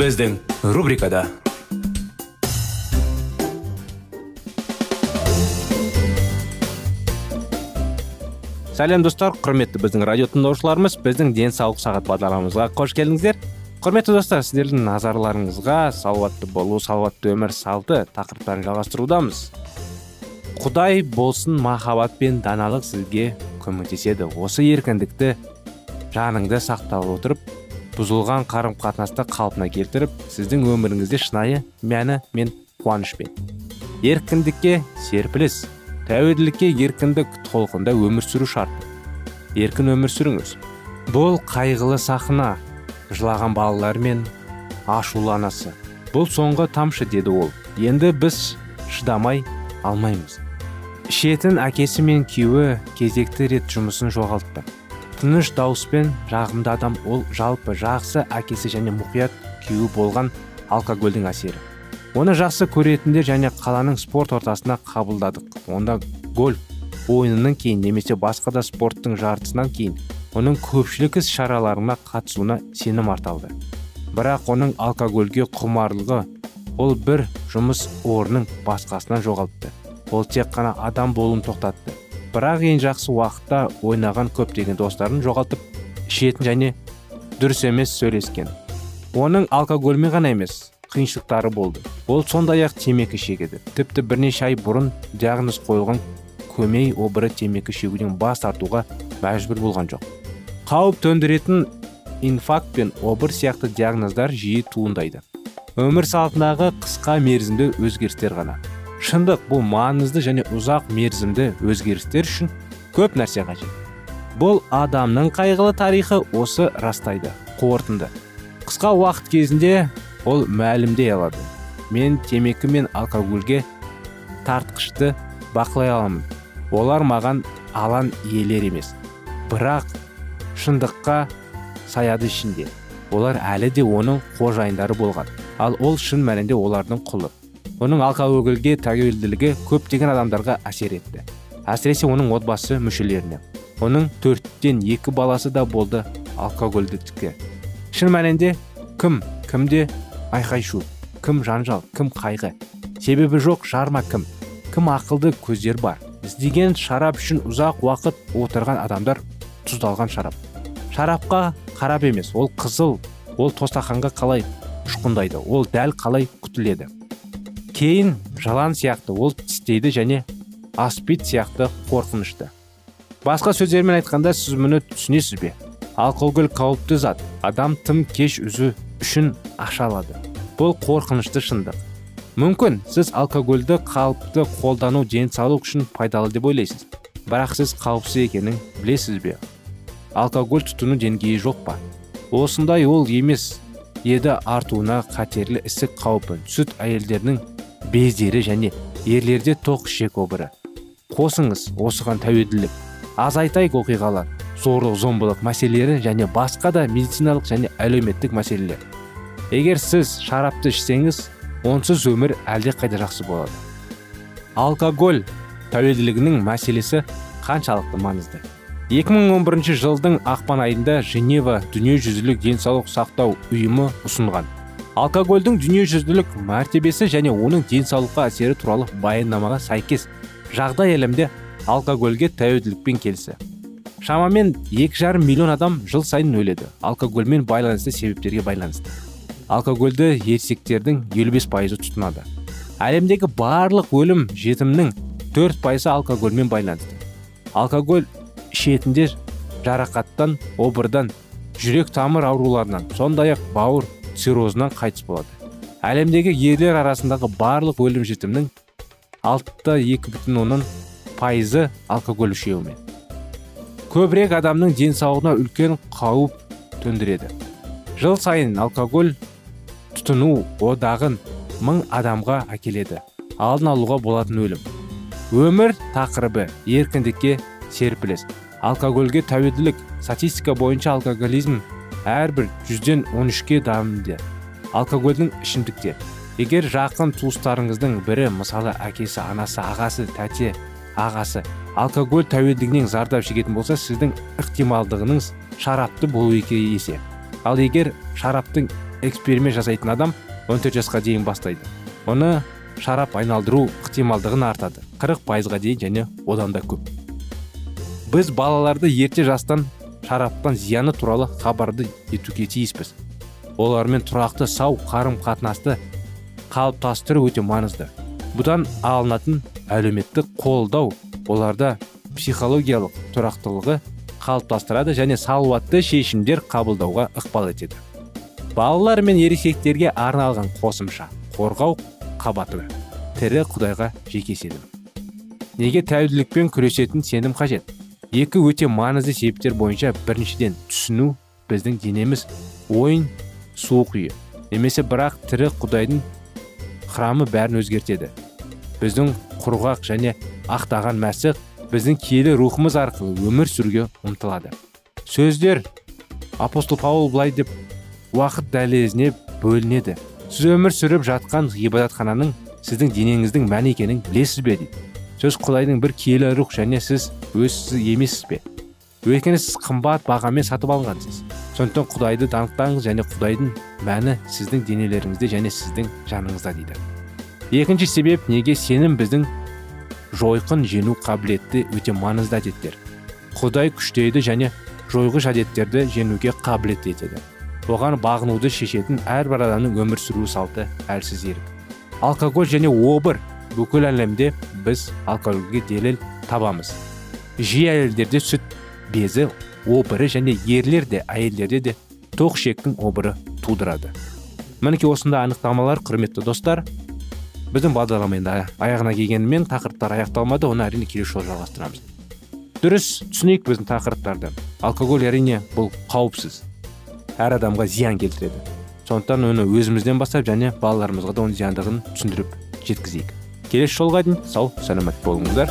Біздің рубрикада сәлем достар. Құрметті біздің радио тыңдаушыларымыз біздің денсаулық сағат бағдарламамызға қош келдіңіздер. Құрметті достар сіздердің назарларыңызға салауатты болу салауатты өмір салты тақырыптарын жалғастырудамыз. Құдай болсын махаббат пен даналық сізге көмектеседі. Осы еркіндікті жаныңды сақтап отырып бұзылған қарым қатынасты қалпына келтіріп сіздің өміріңізде шынайы мәні мен қуанышпен. Еркіндікке серпіліс тәуелділікке еркіндік толқында өмір сүру шарт еркін өмір сүріңіз. Бұл қайғылы сахна жылаған балалар мен ашулы анасы бұл соңғы тамшы деді ол. Енді біз шыдамай алмаймыз. Ішетін әкесі мен күйеуі кезекті рет жұмысын жоғалтты. Тыныш дауыспен жағымды адам ол жалпы жақсы әкесі және мұқият күйеуі болған алкогольдің әсері. Оны жақсы көретіндер және қаланың спорт ортасына қабылдадық. Онда гольф ойынынан кейін немесе басқа да спорттың жартысынан кейін оның көпшілік іс шараларына қатысуына сенім арталды. Бірақ оның алкогольге құмарлығы ол бір жұмыс орнының басқасынан жоғалтты. Ол тек қана адам болуын тоқтатты. Бірақ ең жақсы уақытта ойнаған көптеген достарын жоғалтып ішетін және дұрыс емес сөйлескен. Оның алкогольмен ғана емес қиыншылықтары болды. Ол сондай ақ темекі шегеді. Тіпті бірнеше ай бұрын диагноз қойылған көмей обыры темекі шегуден бас тартуға мәжбүр болған жоқ. Қауіп төндіретін инфаркт пен обыр сияқты диагноздар жиі туындайды. Өмір салтындағы қысқа мерзімді өзгерістер ғана. Шындық бұл маңызды және ұзақ мерзімді өзгерістер үшін көп нәрсе қажет. Бұл адамның қайғылы тарихы осы растайды қорытынды. Қысқа уақыт кезінде ол мәлімдей алады. Мен темекі мен алкогольге тартқышты бақылай аламын. Олар маған алан иелер емес бірақ шындыққа саяды ішінде. Олар әлі де оның қожайындары болған. Ал ол шын мәнінде олардың құлы. Оның алкогольге тәуелділігі көптеген адамдарға әсер етті. Әсіресе оның отбасы мүшелеріне. Оның төрттен екі баласы да болды алкогольдікке шын мәнінде кім кімде айқай шу кім жанжал кім қайғы. Себебі жоқ жарма кім кім ақылды көздер бар. Іздеген шарап үшін ұзақ уақыт отырған адамдар тұздалған шарап. Шарапқа қарап емес ол қызыл ол тостақанға қалай ұшқындайды ол дәл қалай күтіледі. Кейін жалан сияқты ол тістейді және аспид сияқты қорқынышты. Басқа сөздермен айтқанда сіз мұны түсінесіз бе? Алкоголь қауіпті зат адам тым кеш үзу үшін ақша алады бұл қорқынышты шындық. Мүмкін сіз алкогольді қалыпты қолдану денсаулық үшін пайдалы деп ойлайсыз. Бірақ сіз қауіпсіз екенін білесіз бе? Алкоголь тұтыну деңгейі жоқ па? Осындай ол емес еді артуына қатерлі ісік қаупі. Сүт әйелдердің бездері және ерлерде тоқ ішек обыры. Қосыңыз осыған тәуелділік. Азайтайық оқиғалар зорлық зомбылық мәселелері және басқа да медициналық және әлеуметтік мәселелер. Егер сіз шарапты ішсеңіз онсыз өмір әлде қайда жақсы болады. Алкоголь тәуелділігінің мәселесі қаншалықты маңызды? 2011 жылдың ақпан айында женева дүниежүзілік денсаулық сақтау ұйымы ұсынған. Алкогольдің дүниежүзілік мәртебесі және оның денсаулыққа әсері туралы баяндамаға сәйкес жағдай әлемде алкогольге тәуелділікпен келсі шамамен екі жарым миллион адам жыл сайын өледі. Алкогольмен байланысты себептерге байланысты. Алкогольді ересектердің елу бес пайызы тұтынады. Әлемдегі барлық өлім жетімнің төрт пайызы алкогольмен байланысты. Алкоголь ішетіндер жарақаттан обырдан жүрек тамыр ауруларынан сондай ақ бауыр циррозынан қайтыс болады. Әлемдегі ерлер арасындағы барлық өлім жітімнің алтыда екі бүтін оннан пайызы алкоголь ішеуімен. Көбірек адамның денсаулығына үлкен қауіп төндіреді. Жыл сайын алкоголь тұтыну одағын мың адамға әкеледі. Алдын алуға болатын өлім. Өмір тақырыбы еркіндікке серпіліс. Алкогольге тәуелділік. Статистика бойынша алкоголизм әрбір жүзден он үшке дамыды алкогольдің ішімдіктер. Егер жақын туыстарыңыздың бірі мысалы әкесі анасы ағасы тәте ағасы алкоголь тәуелдігінен зардап шегетін болса сіздің ықтималдығыңыз шарапты болу есе. Ал егер шараптың эксперимент жасайтын адам 14 жасқа дейін бастайды. Оны шарап айналдыру ықтималдығын артады. 40 пайызға дейін және одан да көп. Біз балаларды ерте жастан шараптан зияны туралы хабарды етуге тиіспіз. Олармен тұрақты сау қарым қатынасты қалыптастыру өте маңызды. Бұдан алынатын әлеуметтік қолдау оларда психологиялық тұрақтылығы қалыптастырады және салауатты шешімдер қабылдауға ықпал етеді. Балалар мен ересектерге арналған қосымша қорғау қабаты тірі құдайға жеке сенім. Неге тәуелділікпен күресетін сенім қажет? Екі өте маңызды себептер бойынша біріншіден түсіну біздің денеміз ойын суық үйі. Немесе бірақ тірі құдайдың храмы бәрін өзгертеді. Біздің құрғақ және ақтаған мәсіх біздің киелі рухымыз арқылы өмір сүруге ұмтылады. Сөздер апостол паул былай деп уақыт дәлезіне бөлінеді. Сіз өмір сүріп жатқан ғибадатхананың сіздің денеңіздің мәні екенін білесіз бе? дейді. Сөз құдайдың бір киелі рух және сіз өз емессіз бе? Өйткені сіз қымбат бағамен сатып алғансыз сондықтан құдайды танытпаңыз және құдайдың мәні сіздің денелеріңізде және сіздің жаныңызда дейді. Екінші себеп неге сенім біздің жойқын жену қабілетті өте маңызды әдеттер. Құдай күштейді және жойғыш әдеттерді жеңуге қабілетті етеді. Оған бағынуды шешетін әрбір адамның өмір сүру салты әлсіз ерік. Алкоголь және обыр бүкіл әлемде біз алкогольге делел табамыз. Жиі әйелдерде сүт безі обыры және ерлерде әйелдерде де тоқ ішектің обыры тудырады. Мінекей осындай анықтамалар құрметті достар біздің бағдарлама енді аяғына келгенімен тақырыптар аяқталмады оны әрине келесі жолы жалғастырамыз. Дұрыс түсінейік біздің тақырыптарды. Алкоголь әрине бұл қауіпсіз. Әр адамға зиян келтіреді. Сондықтан оны өзімізден бастап және балаларымызға да оның зияндығын түсіндіріп жеткізейік. Келесі жолға дейін сау саламат болыңыздар.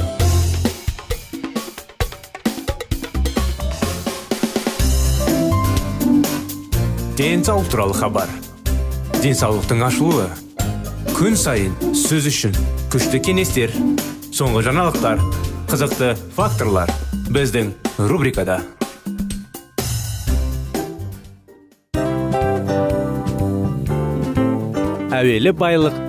Денсаулық туралы хабар. Денсаулықтың ашылуы. Күн сайын сөз үшін күшті кеңестер соңғы жаңалықтар қызықты факторлар біздің рубрикада. Әуелі байлық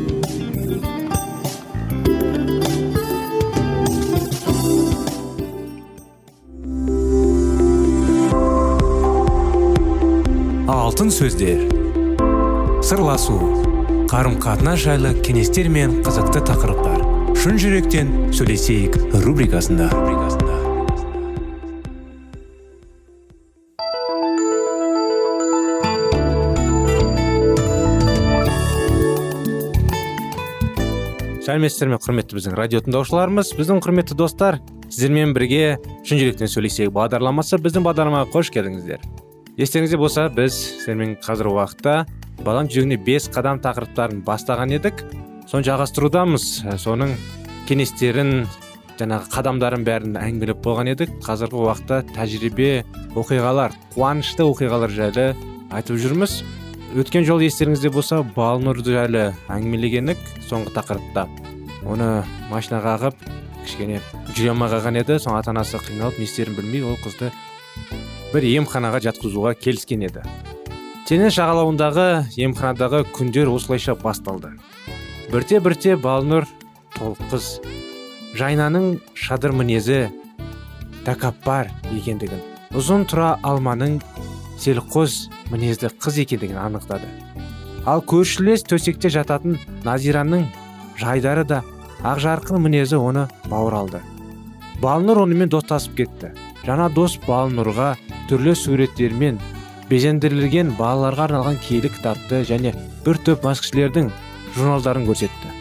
Алтын сөздер. Сырласу қарым қатынас жайлы кеңестер мен қызықты тақырыптар. Шын жүректен сөйлесейік рубрикасында. Сәлеметсіздер ме құрметті біздің радио тыңдаушыларымыз? Біздің құрметті достар сіздермен бірге шын жүректен сөйлесейік бағдарламасы. Біздің бағдарламаға қош келдіңіздер. Естеріңізде болса біз сіздермен қазіргі уақытта баланың жүрегіне бес қадам тақырыптарын бастаған едік. Соны жалғастырудамыз. Соның кеңестерін жаңағы қадамдарын бәрін әңгімелеп болған едік. Қазіргі уақытта тәжірибе оқиғалар қуанышты оқиғалар жайлы айтып жүрміз. Өткен жолы естеріңізде болса балнұр жайлы әңгімелеген соңғы тақырыпта. Оны машина қағып кішкене жүре алмай қалған еді. Соң ата анасы қиналып не істерін білмей ол қызды бір емханаға жатқызуға келіскен еді. Теңіз жағалауындағы емханадағы күндер осылайша басталды. Бірте бірте балнұр толық қыз жайнаның шадыр мінезі тәкаппар екендігін ұзын тұра алманың селқоз мінезді қыз екендігін анықтады. Ал көршілес төсекте жататын назираның жайдары да ақжарқын мінезі оны бауыр алды балнұр онымен достасып кетті. Жаңа дос балнұрға түрлі суреттермен безендірілген балаларға арналған киелі кітапты және бір топ мәскішілердің журналдарын көрсетті.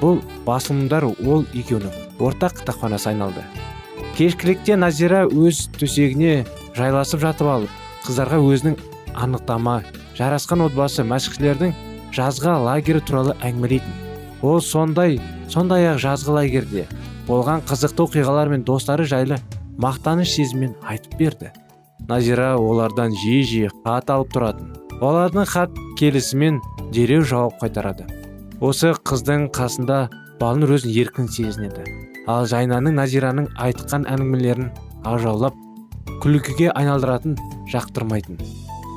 Бұл басылымдар ол екеуінің ортақ кітапханасы айналды. Кешкілікте назира өз төсегіне жайласып жатып алып қыздарға өзінің анықтама жарасқан отбасы мәшіқшілердің жазғы лагері туралы әңгімелейтін. Ол сондай сондай ақ жазғы лагерде болған қызықты оқиғалар мен достары жайлы мақтаныш сезіммен айтып берді. Назира олардан жиі жиі хат алып тұратын. Олардың хат келісімен дереу жауап қайтарады. Осы қыздың қасында балнұр өзін еркін сезінеді. Ал жайнаның назираның айтқан әңгімелерін ажаулап күлкіге айналдыратын жақтырмайтын.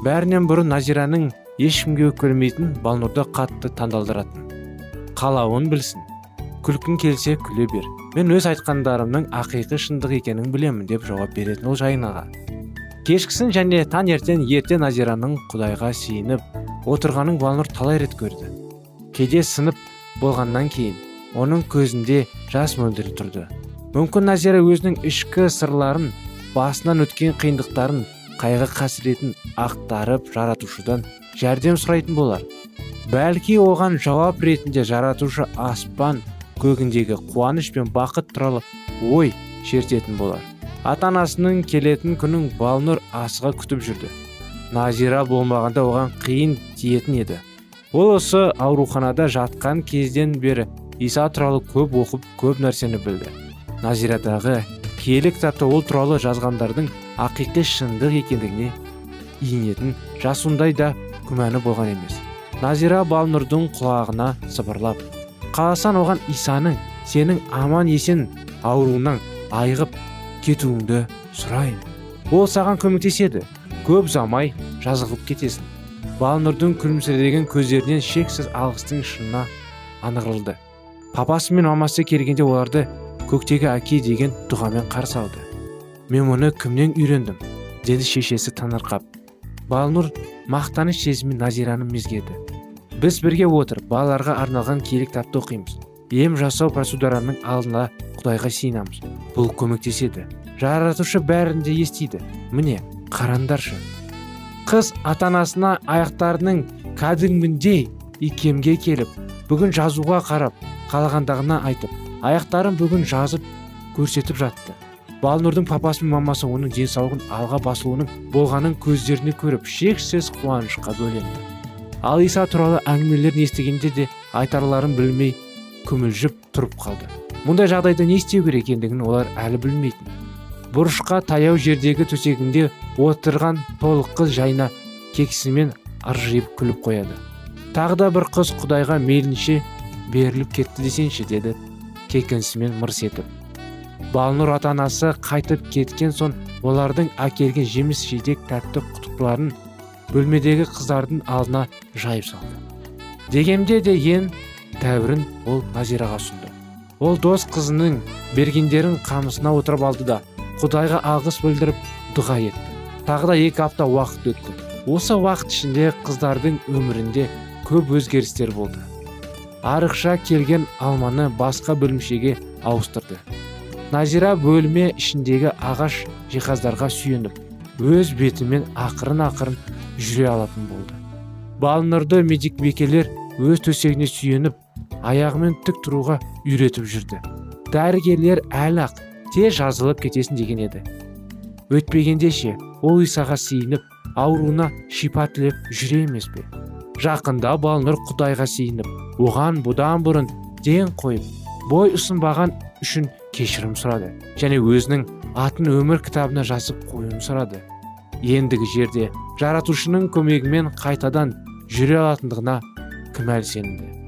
Бәрінен бұрын назираның ешкімге өкпелемейтін балнұрды қатты таңдалдыратын. Қалауын білсін. Күлкің келсе күле бер. Мен өз айтқандарымның ақиқи шындық екенін білемін деп жауап беретін ол жайнаға. Кешкісін және таңертең ерте назираның құдайға сиініп отырғанын балнұр талай рет көрді. Кейде сынып болғаннан кейін оның көзінде жас мөлдіреп тұрды. Мүмкін назира өзінің ішкі сырларын басынан өткен қиындықтарын қайғы қасіретін ақтарып жаратушыдан жәрдем сұрайтын болар. Бәлки оған жауап ретінде жаратушы аспан көгіндегі қуаныш пен бақыт туралы ой шертетін болар. Ата анасының келетін күнін балнұр асыға күтіп жүрді. Назира болмағанда оған қиын тиетін еді. Ол осы ауруханада жатқан кезден бері иса туралы көп оқып көп нәрсені білді. Назирадағы киелі кітапта ол туралы жазғандардың ақиқи шындық екендігіне иінетін жасындай да күмәні болған емес. Назира балнұрдың құлағына сыбырлап қаласаң оған исаның сенің аман есен ауруыңнан айығып кетуіңді сұрайын ол саған көмектеседі. Көп замай жазылып кетесің. Балнұрдың күлімсіреген көздерінен шексіз алғыстың шынына анығылды. Папасы мен мамасы келгенде оларды көктегі әке деген дұғамен қарсы алды. Мен мұны кімнен үйрендім? деді шешесі таңырқап. Балнұр мақтаныш сезіммен назираны мезгеді біз бірге отырып балаларға арналған киелі кітапты оқимыз. Ем жасау процедураның алдына құдайға сиынамыз. Бұл көмектеседі. Жаратушы бәрін де естиді. Міне қараңдаршы. Қыз ата анасына аяқтарының кәдімгідей икемге келіп бүгін жазуға қарап қалағандығына айтып аяқтарын бүгін жазып көрсетіп жатты. Балнұрдың папасы мен мамасы оның денсаулығын алға басуының болғанын көздеріне көріп шексіз қуанышқа бөленді. Ал иса туралы әңгімелерін естігенде де айтарларын білмей күмілжіп тұрып қалды. Мұндай жағдайда не істеу керек екендігін олар әлі білмейтін. Бұрышқа таяу жердегі төсегінде отырған толық қыз жайна кексімен ыржиып күліп қояды. Тағы да бір қыз құдайға мейлінше беріліп кетті десеңші деді кекінісімен мырс етіп. Балнұр ата анасы қайтып кеткен соң олардың әкелген жеміс жидек тәтті құтықтыларын бөлмедегі қыздардың алдына жайып салды. Дегенде де ең тәуірін ол назираға ұсынды. Ол дос қызының бергендерін қамысына отырып алды да құдайға алғыс білдіріп дұға етті. Тағы да екі апта уақыт өтті. Осы уақыт ішінде қыздардың өмірінде көп өзгерістер болды. Арықша келген алманы басқа бөлімшеге ауыстырды. Назира бөлме ішіндегі ағаш жиһаздарға сүйеніп өз бетімен ақырын ақырын жүре алатын болды. Балнұрды медикбекелер өз төсегіне сүйеніп аяғымен тік тұруға үйретіп жүрді. Дәрігерлер әлі ақ тез жазылып кетесін деген еді. Өйтпегенде ше ол исаға сиініп ауруына шипа тілеп жүре емес пе? Жақында балнұр құдайға сиініп оған бұдан бұрын ден қойып бой ұсынбаған үшін кешірім сұрады және өзінің атын өмір кітабына жазып қоюын сұрады. Ендігі жерде жаратушының көмегімен қайтадан жүре алатындығына кімәл сенімді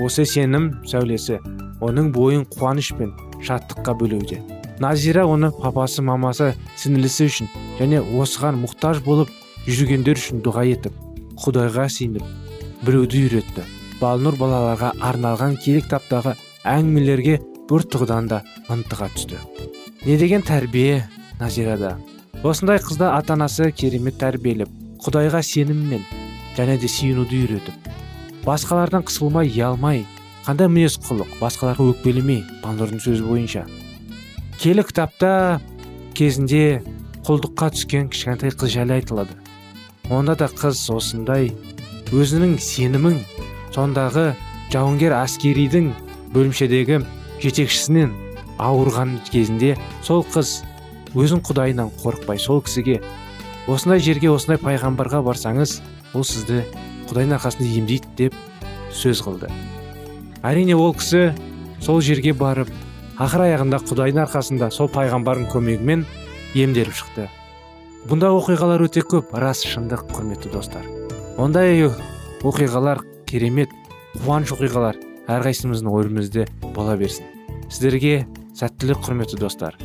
осы сенім сәулесі оның бойын қуаныш пен шаттыққа бөлеуде. Назира оны папасы мамасы сіңілісі үшін және осыған мұқтаж болып жүргендер үшін дұға етіп құдайға сиініп біреуді үйретті. Балнұр балаларға арналған киелі кітаптағы әңгімелерге бір тұрғыдан да ынтыға түсті. Не деген тәрбие назирада осындай қызда ата анасы керемет тәрбиелеп құдайға сеніммен және де сүйінуді үйретіп басқалардан қысылмай ұялмай қандай мінез құлық басқаларға өкпелемей балнұрдың сөзі бойынша. Келі кітапта кезінде құлдыққа түскен кішкентай қыз жайлы айтылады. Онда да қыз осындай өзінің сенімін сондағы жауынгер әскеридің бөлімшедегі жетекшісінен ауырған кезінде сол қыз өзін құдайынан қорықпай сол кісіге осындай жерге осындай пайғамбарға барсаңыз ол сізді құдайдың арқасында емдейді деп сөз қылды. Әрине ол кісі сол жерге барып ақыр аяғында құдайдың арқасында сол пайғамбардың көмегімен емделіп шықты. Бұнда оқиғалар өте көп рас шындық құрметті достар. Ондай оқиғалар керемет қуаныш оқиғалар әрқайсымыздың өмірімізде бола берсін. Сіздерге сәттілік құрметті достар.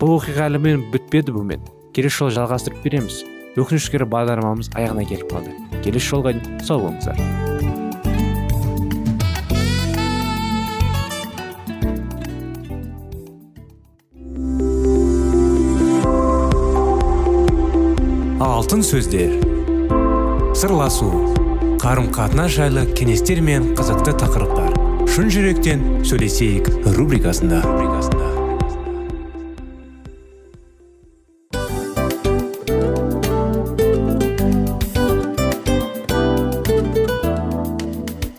Бұл оқиға әлімен бітпеді бұмен. Келесі жолы жалғастырып береміз. Өкінішке орай бағдарламамыз аяғына келіп қалды. Келесі жолға сау болыңыздар. Алтын сөздер. Сырласу. Қарым қатынас жайлы кеңестер мен қызықты тақырыптар. Шын жүректен сөйлесейік рубрикасында.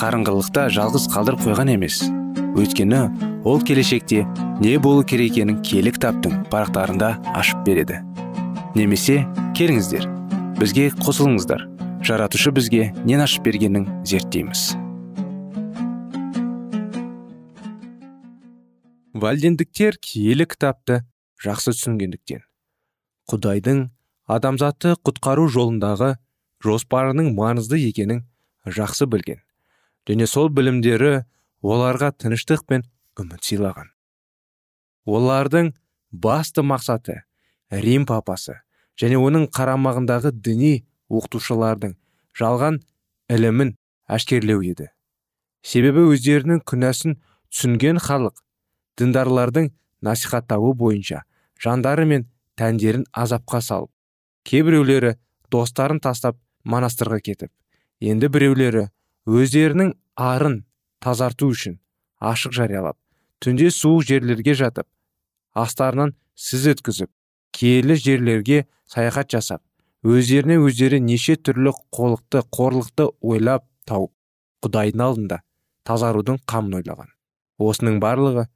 қарыңғылықта жалғыз қалдырып қойған емес. Өйткені ол келешекте не болу керек екенін киелі кітаптың парақтарында ашып береді. Немесе келіңіздер бізге қосылыңыздар. Жаратушы бізге нен ашып бергенін зерттейміз. Вальдендіктер киелі кітапты жақсы түсінгендіктен. Құдайдың адамзатты құтқару жолындағы жоспарының маңызды екенін жақсы білген. Және сол білімдері оларға тыныштық пен үміт сыйлаған. Олардың басты мақсаты рим папасы және оның қарамағындағы діни оқытушылардың жалған ілімін әшкерлеу еді. Себебі өздерінің күнәсін түсінген халық діндарлардың насихаттауы бойынша жандары мен тәндерін азапқа салып кейбіреулері достарын тастап монастырға кетіп енді біреулері өздерінің арын тазарту үшін ашық жариялап түнде суық жерлерге жатып астарынан сіз өткізіп киелі жерлерге саяхат жасап өздеріне өздері неше түрлі қолықты қорлықты ойлап тауып құдайдың алдында тазарудың қамын ойлаған. Осының барлығы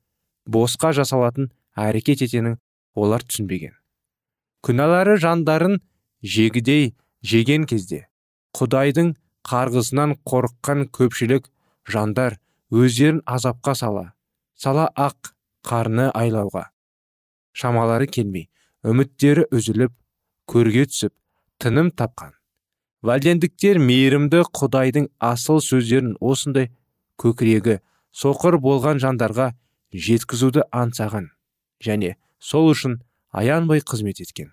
босқа жасалатын әрекет етенің олар түсінбеген. Күнәлары жандарын жегідей жеген кезде құдайдың қарғысынан қорыққан көпшілік жандар өздерін азапқа сала сала ақ қарны айлауға. Шамалары келмей үміттері үзіліп көрге түсіп тыным тапқан. Вәлдендіктер мейірімді құдайдың асыл сөздерін осындай көкірегі соқыр болған жандарға жеткізуді аңсаған және сол үшін аянбай қызмет еткен.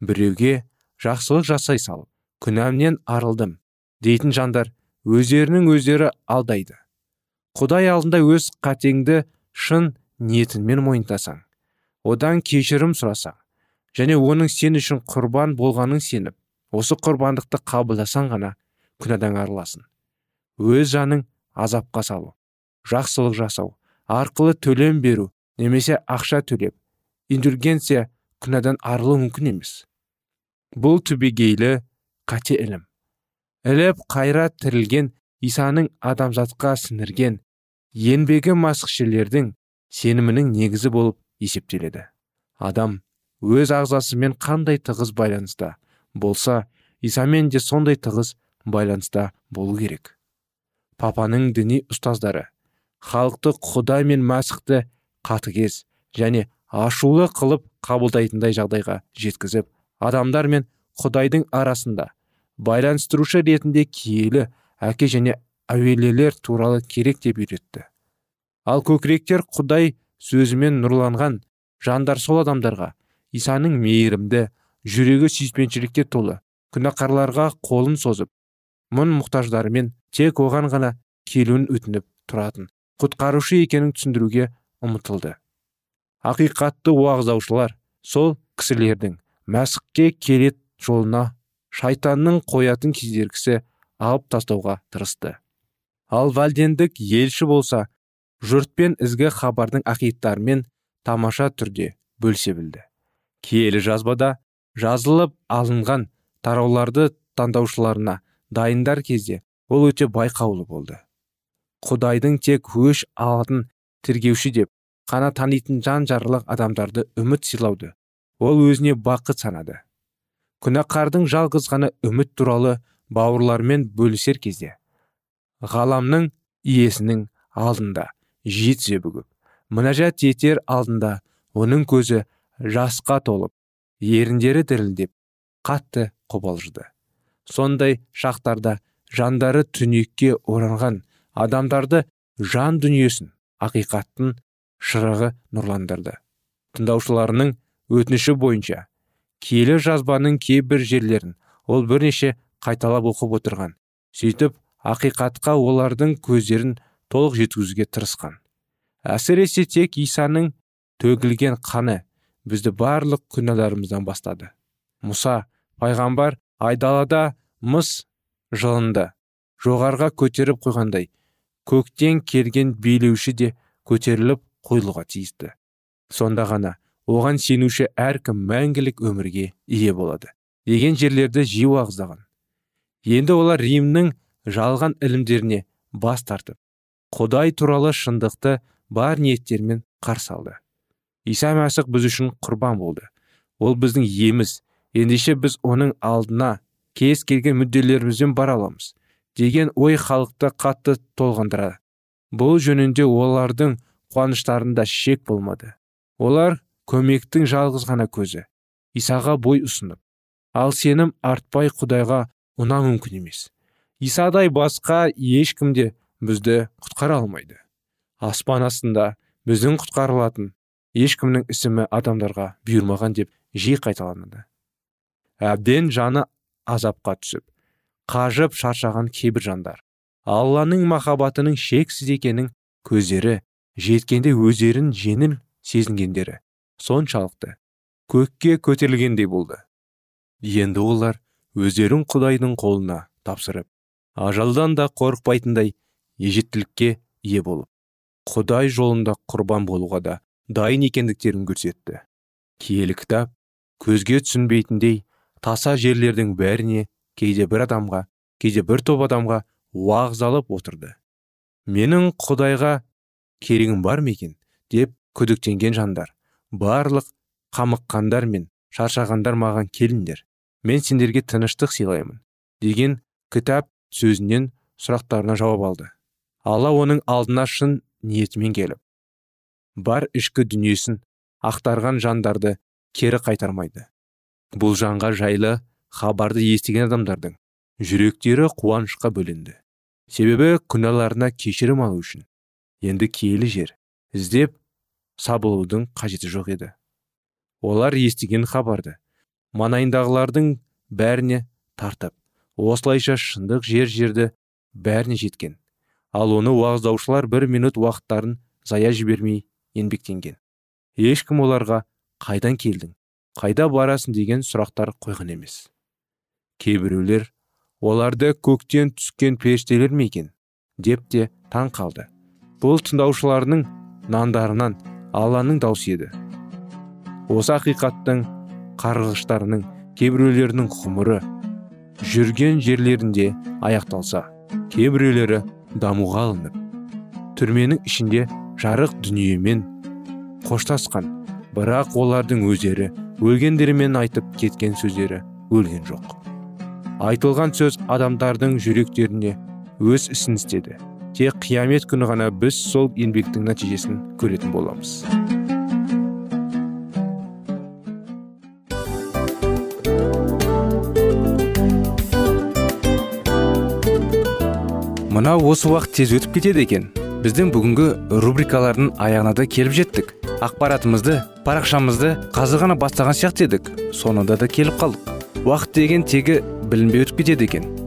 Біреуге жақсылық жасай салып күнәмнен арылдым дейтін жандар өздерінің өздері алдайды. Құдай алдында өз қатеңді шын ниетіңмен мойынтасаң одан кешірім сұрасаң және оның сен үшін құрбан болғанын сеніп осы құрбандықты қабылдасаң ғана күнәдан арыласың. Өз жаның азапқа салу жақсылық жасау арқылы төлем беру немесе ақша төлеп индульгенция күнәдан арылу мүмкін емес. Бұл түбегейлі қате ілім. Іліп қайра тірілген исаның адамзатқа сіңірген еңбегі масқішелердің сенімінің негізі болып есептеледі. Адам өз ағзасымен қандай тығыз байланыста болса исамен де сондай тығыз байланыста болу керек. Папаның діни ұстаздары халықты құдай мен мәсіхті қатыгез және ашулы қылып қабылдайтындай жағдайға жеткізіп адамдар мен құдайдың арасында байланыстырушы ретінде киелі әке және әуелелер туралы керек деп үйретті. Ал көкіректер құдай сөзімен нұрланған жандар сол адамдарға исаның мейірімді жүрегі сүйіспеншілікке толы күнәқарларға қолын созып мұн мұқтаждарымен тек оған ғана келуін өтініп тұратын құтқарушы екенін түсіндіруге ұмытылды ақиқатты уағыздаушылар сол кісілердің мәсіхке келет жолына шайтанның қоятын кедергісі алып тастауға тырысты. Ал вальдендік елші болса жұртпен ізгі хабардың ақиқаттарымен тамаша түрде бөлсе білді. Киелі жазбада жазылып алынған тарауларды таңдаушыларына дайындар кезде ол өте байқаулы болды. Құдайдың тек өш алатын тергеуші деп қана танитын жан жарлық адамдарды үміт сыйлауды ол өзіне бақыт санады. Күнәқардың жалғыз ғана үміт туралы бауырлармен бөлісер кезде ғаламның иесінің алдында жетсе бүгіп мінәжат етер алдында оның көзі жасқа толып еріндері дірілдеп қатты қобалжыды. Сондай шақтарда жандары түнекке оранған адамдарды жан дүниесін ақиқаттың шырығы нұрландырды. Тыңдаушыларының өтініші бойынша киелі жазбаның кейбір жерлерін ол бірнеше қайталап оқып отырған. Сөйтіп ақиқатқа олардың көздерін толық жеткізуге тырысқан. Әсіресе тек исаның төгілген қаны бізді барлық күнәларымыздан бастады. Мұса пайғамбар айдалада мыс жылынды. Жоғарға көтеріп қойғандай көктен келген билеуші де көтеріліп қойылуға тиісті. Сонда ғана оған сенуші әркім мәңгілік өмірге ие болады. Деген жерлерді жиі уағыздаған. Енді олар римнің жалған ілімдеріне бас тартып құдай туралы шындықты бар ниеттермен қарсы алды. Иса мәсіх біз үшін құрбан болды. Ол біздің еміз ендеше біз оның алдына кез келген мүдделерімізбен бара аламыз деген ой халықты қатты толғандырады. Бұл жөнінде олардың қуаныштарында шек болмады. Олар көмектің жалғыз ғана көзі. Исаға бой ұсынып ал сенім артпай құдайға ұна мүмкін емес. Исадай басқа ешкім де бізді құтқара алмайды. Аспан астында біздің құтқарылатын ешкімнің ісімі адамдарға бұйырмаған деп жиі қайталанады. Әбден жаны азапқа түсіп қажып шаршаған кейбір жандар алланың махаббатының шексіз екенін көздері жеткенде өздерін жеңіл сезінгендері соншалықты. Көкке көтерілгендей болды. Енді олар өздерін құдайдың қолына тапсырып ажалдан да қорықпайтындай ежеттілікке ие болып құдай жолында құрбан болуға да дайын екендіктерін көрсетті. Киелі кітап көзге түсінбейтіндей таса жерлердің бәріне кейде бір адамға кейде бір топ адамға уағыз алып отырды. Менің құдайға керегім бар ма екен? деп күдіктенген жандар барлық қамыққандар мен шаршағандар маған келіңдер. Мен сендерге тыныштық сыйлаймын деген кітап сөзінен сұрақтарына жауап алды. Алла оның алдына шын ниетімен келіп бар ішкі дүниесін ақтарған жандарды кері қайтармайды. Бұл жанға жайлы хабарды естіген адамдардың жүректері қуанышқа бөленді. Себебі күнәларына кешірім алу үшін. Енді киелі жер іздеп сабылудың қажеті жоқ еді. Олар естіген хабарды манайындағылардың бәріне тартып осылайша шындық жер жерді бәріне жеткен. Ал оны уағыздаушылар бір минут уақыттарын зая жібермей еңбектенген. Ешкім оларға қайдан келдің? Қайда барасың? деген сұрақтар қойған емес. Кейбіреулер оларды көктен түскен періштелер ме екен? деп те таң қалды. Бұл тыңдаушылардың нандарынан алланың даусы еді. Осы ақиқаттың қарғыштарының кейбіреулерінің ғұмыры жүрген жерлерінде аяқталса кейбіреулері дамуға алынып түрменің ішінде жарық дүниемен қоштасқан бірақ олардың өздері өлгендермен айтып кеткен сөздері өлген жоқ. Айтылған сөз адамдардың жүректеріне өз ісін істеді. Тек қиямет күні ғана біз сол еңбектің нәтижесін көретін боламыз. Мынау осы уақыт тез өтіп кетеді екен. Біздің бүгінгі рубрикалардың аяғына да келіп жеттік. Ақпаратымызды парақшамызды қазір ғана бастаған сияқты едік. Соңында да келіп қалдық. Уақыт деген тегі білінбей өтіп кетеді екен.